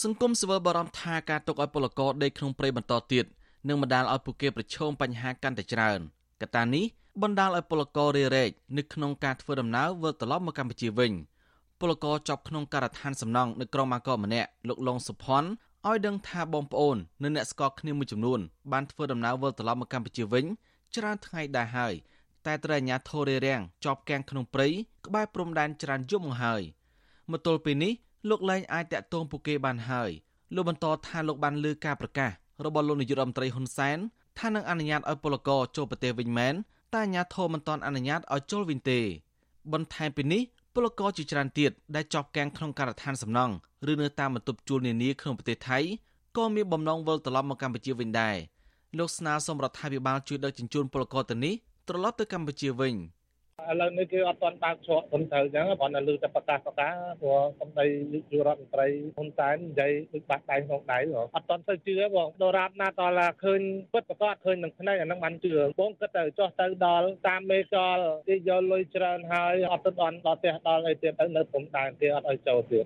សង្គមស៊ីវិលបារម្ភថាការទុកឲ្យពលករដេកក្នុងព្រៃបន្តទៀតនឹងបណ្ដាលឲ្យពួកគេប្រឈមបញ្ហាកាន់តែច្រើនកត្តានេះបណ្ដាលឲ្យពលកររារែកនៅក្នុងការធ្វើដំណើរវិលត្រឡប់មកកម្ពុជាវិញពលករជាប់ក្នុងការដ្ឋានសំណង់នៅក្រុងម៉ាកកម្នាក់លោកលងសុផាន់ឲ្យដឹងថាបងប្អូននិងអ្នកស្គាល់គ្នាមួយចំនួនបានធ្វើដំណើរវិលត្រឡប់មកកម្ពុជាវិញច្រើនថ្ងៃដែរហើយតែត្រូវអាជ្ញាធររារាំងជាប់គាំងក្នុងព្រៃក្បែរព្រំដែនច្រើនយប់មកហើយមកទល់ពេលនេះ លោកលែងអាចតាក់ទងពួកគេបានហើយលោកបន្តថាលោកបានលើការប្រកាសរបស់លោកនាយករដ្ឋមន្ត្រីហ៊ុនសែនថានឹងអនុញ្ញាតឲ្យពលករចូលប្រទេសវិញមែនតែអាជ្ញាធរមិនទាន់អនុញ្ញាតឲ្យចូលវិញទេ បន្ថែមពីនេះពលករជាច្រើនទៀតដែលជាប់គាំងក្នុងការដ្ឋានសំណង់ឬនៅតាមបន្ទប់ជួលនានាក្នុងប្រទេសថៃក៏មានបំណងវិលត្រឡប់មកកម្ពុជាវិញដែរលោកស្នើសុំរដ្ឋាភិបាលជួយដឹកជញ្ជូនពលករទៅនេះត្រឡប់ទៅកម្ពុជាវិញ។ ឥឡូវនេះគឺអត់ទាន់បើកច្រកត្រឹមត្រូវអញ្ចឹងគ្រាន់តែលើតែប្រកាសប្រកាសព្រោះសម្ដីនាយករដ្ឋមន្ត្រីហ៊ុនសែននិយាយដូចបាក់ដៃក្នុងដៃអត់ទាន់ទៅជឿបងដរាបណាដល់ថាឃើញពិតប្រកបឃើញនឹងភ្នែកអានឹងបានជឿបងគិតទៅចោះទៅដល់តាមមេកលគេយកលុយច្រើនហើយអត់ទៅដល់ដល់ផ្ទះដល់អីទៀតទៅនៅព្រំដែនគេអត់ឲ្យចូលទៀត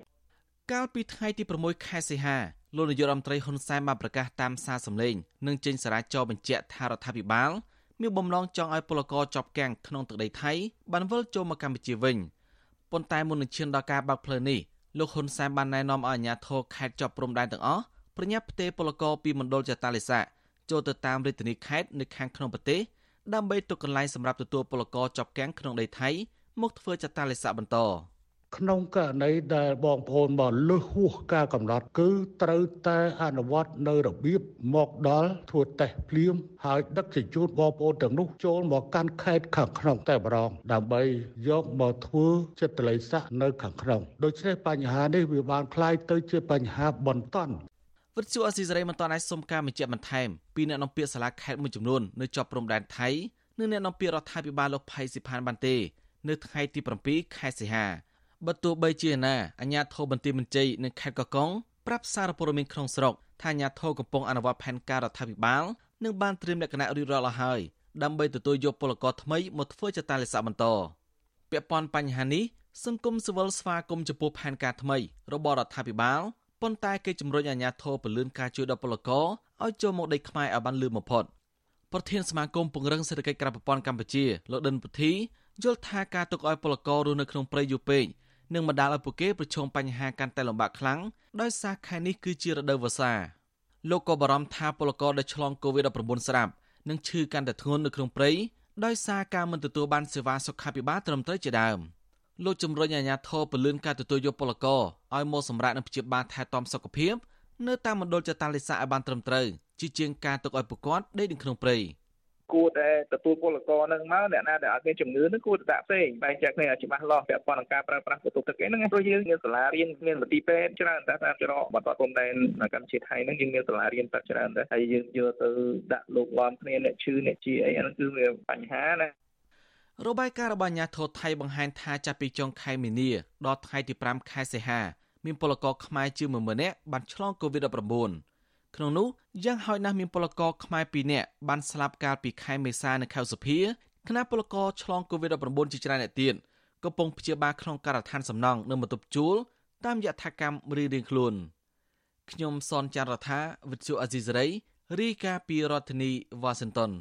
កាលពីថ្ងៃទី6ខែសីហាលោកនាយករដ្ឋមន្ត្រីហ៊ុនសែនបានប្រកាសតាមសារសម្លេងនិងចេញសារចរបញ្ជាក់ថារដ្ឋាភិបាល មានបំណងចង់ឲ្យពលករជាប់គាំងក្នុងទឹកដីថៃបានវិលចូលមកកម្ពុជាវិញប៉ុន្តែមុននឹងឈានដល់ការបើកផ្លូវនេះលោកហ៊ុនសែនបានណែនាំឲ្យអាជ្ញាធរខេត្តជាប់ព្រំដែនទាំងអស់ប្រញាប់ផ្ទេរពលករពីមណ្ឌលចតាលិស័កចូលទៅតាមរាជធានីខេត្តនៅខាងក្នុងប្រទេសដើម្បីទុកកន្លែងសម្រាប់ទទួលពលករជាប់គាំងក្នុងដីថៃមកធ្វើចតាលិស័កបន្ត។ ក្នុងករណីដែលបងប្អូនមកលើសហួសការកំណត់គឺត្រូវតែអនុវត្តនៅរបៀបមកដល់ធ្វើតេស្តភ្លាមហើយដឹកជញ្ជូនបងប្អូនទាំងនោះចូលមកកាន់ខេត្តខាងក្នុងតែម្ដងដើម្បីយកមកធ្វើចិត្តលិស័កនៅខាងក្នុងដូច្នេះបញ្ហានេះវាបានคล้ายទៅជាបញ្ហាបន្តវិទ្យុអស៊ីសេរីមិនទាន់អាចសុំការបញ្ជាក់បន្ថែមពីអ្នកនាំពាក្យសាលាខេត្តមួយចំនួននៅជាប់ព្រំដែនថៃនិងអ្នកនាំពាក្យរដ្ឋាភិបាលលោកផៃស៊ីផានបានទេនៅថ្ងៃទី7ខែសីហា បើទោះបីជាណាអាញាធរបន្ទាយមានជ័យនិងខេត្តកកុងប្រាប់សារព័ត៌មានក្នុងស្រុកថាអាញាធរកំពុងអនុវត្តផែនការរដ្ឋាភិបាលនិងបានត្រៀមលក្ខណៈរៀបរយឲ្យហើយដើម្បីទទួលយកពលករថ្មីមកធ្វើចតាលិស័កបន្តពាក់ព័ន្ធបញ្ហានេះសង្គមស៊ីវិលស្វាគមន៍ចំពោះផែនការថ្មីរបស់រដ្ឋាភិបាលប៉ុន្តែគេជំរុញអាជ្ញាធរពន្លឿនការជួយដល់ពលករឲ្យចូលមកដីខ្មែរឲ្យបានលឿនបំផុតប្រធានសមាគមពង្រឹងសេដ្ឋកិច្ចក្រៅប្រព័ន្ធកម្ពុជាលោកដិនពុធីយល់ថាការទុកឲ្យពលកររស់នៅក្នុងព្រៃយូរពេក និងបណ្ដាលឲ្យពួកគេប្រឈមបញ្ហាកាន់តែលំបាកខ្លាំងដោយសារខែនេះគឺជារដូវវស្សាលោកក៏បារម្ភថាពលករដែលឆ្លង COVID-19 ស្រាប់នឹងឈឺកាន់តែធ្ងន់នៅក្នុងព្រៃដោយសារការមិនទទួលបានសេវាសុខាភិបាលត្រឹមត្រូវជាដើមលោកជំរុញអាជ្ញាធរពលឿនការទទួលយកពលករឲ្យមកសម្រាប់នឹងព្យាបាលថែទាំសុខភាពនៅតាមមណ្ឌលចតាលិស័កឲ្យបានត្រឹមត្រូវជាជាងការទុកឲ្យពួកគាត់ដេកនៅក្នុងព្រៃ។ គួរតែទទួលពលករនឹងមកអ្នកណាដែលអត់មានជំងឺនឹងគួរតែដាក់ផ្សេងបែងចែកគ្នាឲ្យច្បាស់លាស់ពាក់ព័ន្ធនឹងការប្រើប្រាស់បន្ទប់ទឹកអីហ្នឹងព្រោះយើងមានសាលារៀនមានមន្ទីរពេទ្យច្រើនតែតាមច្រកបន្តព្រំដែនកម្ពុជាថៃហ្នឹងយើងមានសាលារៀនទឹកច្រើនដែរហើយយើងយកទៅដាក់លោកឡំគ្នាអ្នកឈឺអ្នកជាអីអាហ្នឹងគឺវាបញ្ហាណារបាយការណ៍របស់អាជ្ញាធរថៃបង្ហាញថាចាប់ពីចុងខែមីនាដល់ថ្ងៃទី5ខែសីហាមានពលករខ្មែរជាង10000នាក់បានឆ្លង COVID-19 ក្នុងនោះយ៉ាងហោចណាស់មានពលករខ្មែរ2នាក់បានស្លាប់កាលពីខែមេសានៅខែសុភាខណៈពលករឆ្លង COVID-19 ជាច្រើនអ្នកទៀតកំពុងព្យាបាលក្នុងការដ្ឋានសំណង់នៅបន្ទប់ជួលតាមយថាកម្មរៀងៗខ្លួនខ្ញុំសនចាររថាវិទ្យុអាស៊ីសេរីរាយការណ៍ពីរដ្ឋធានីវ៉ាស៊ីនតោន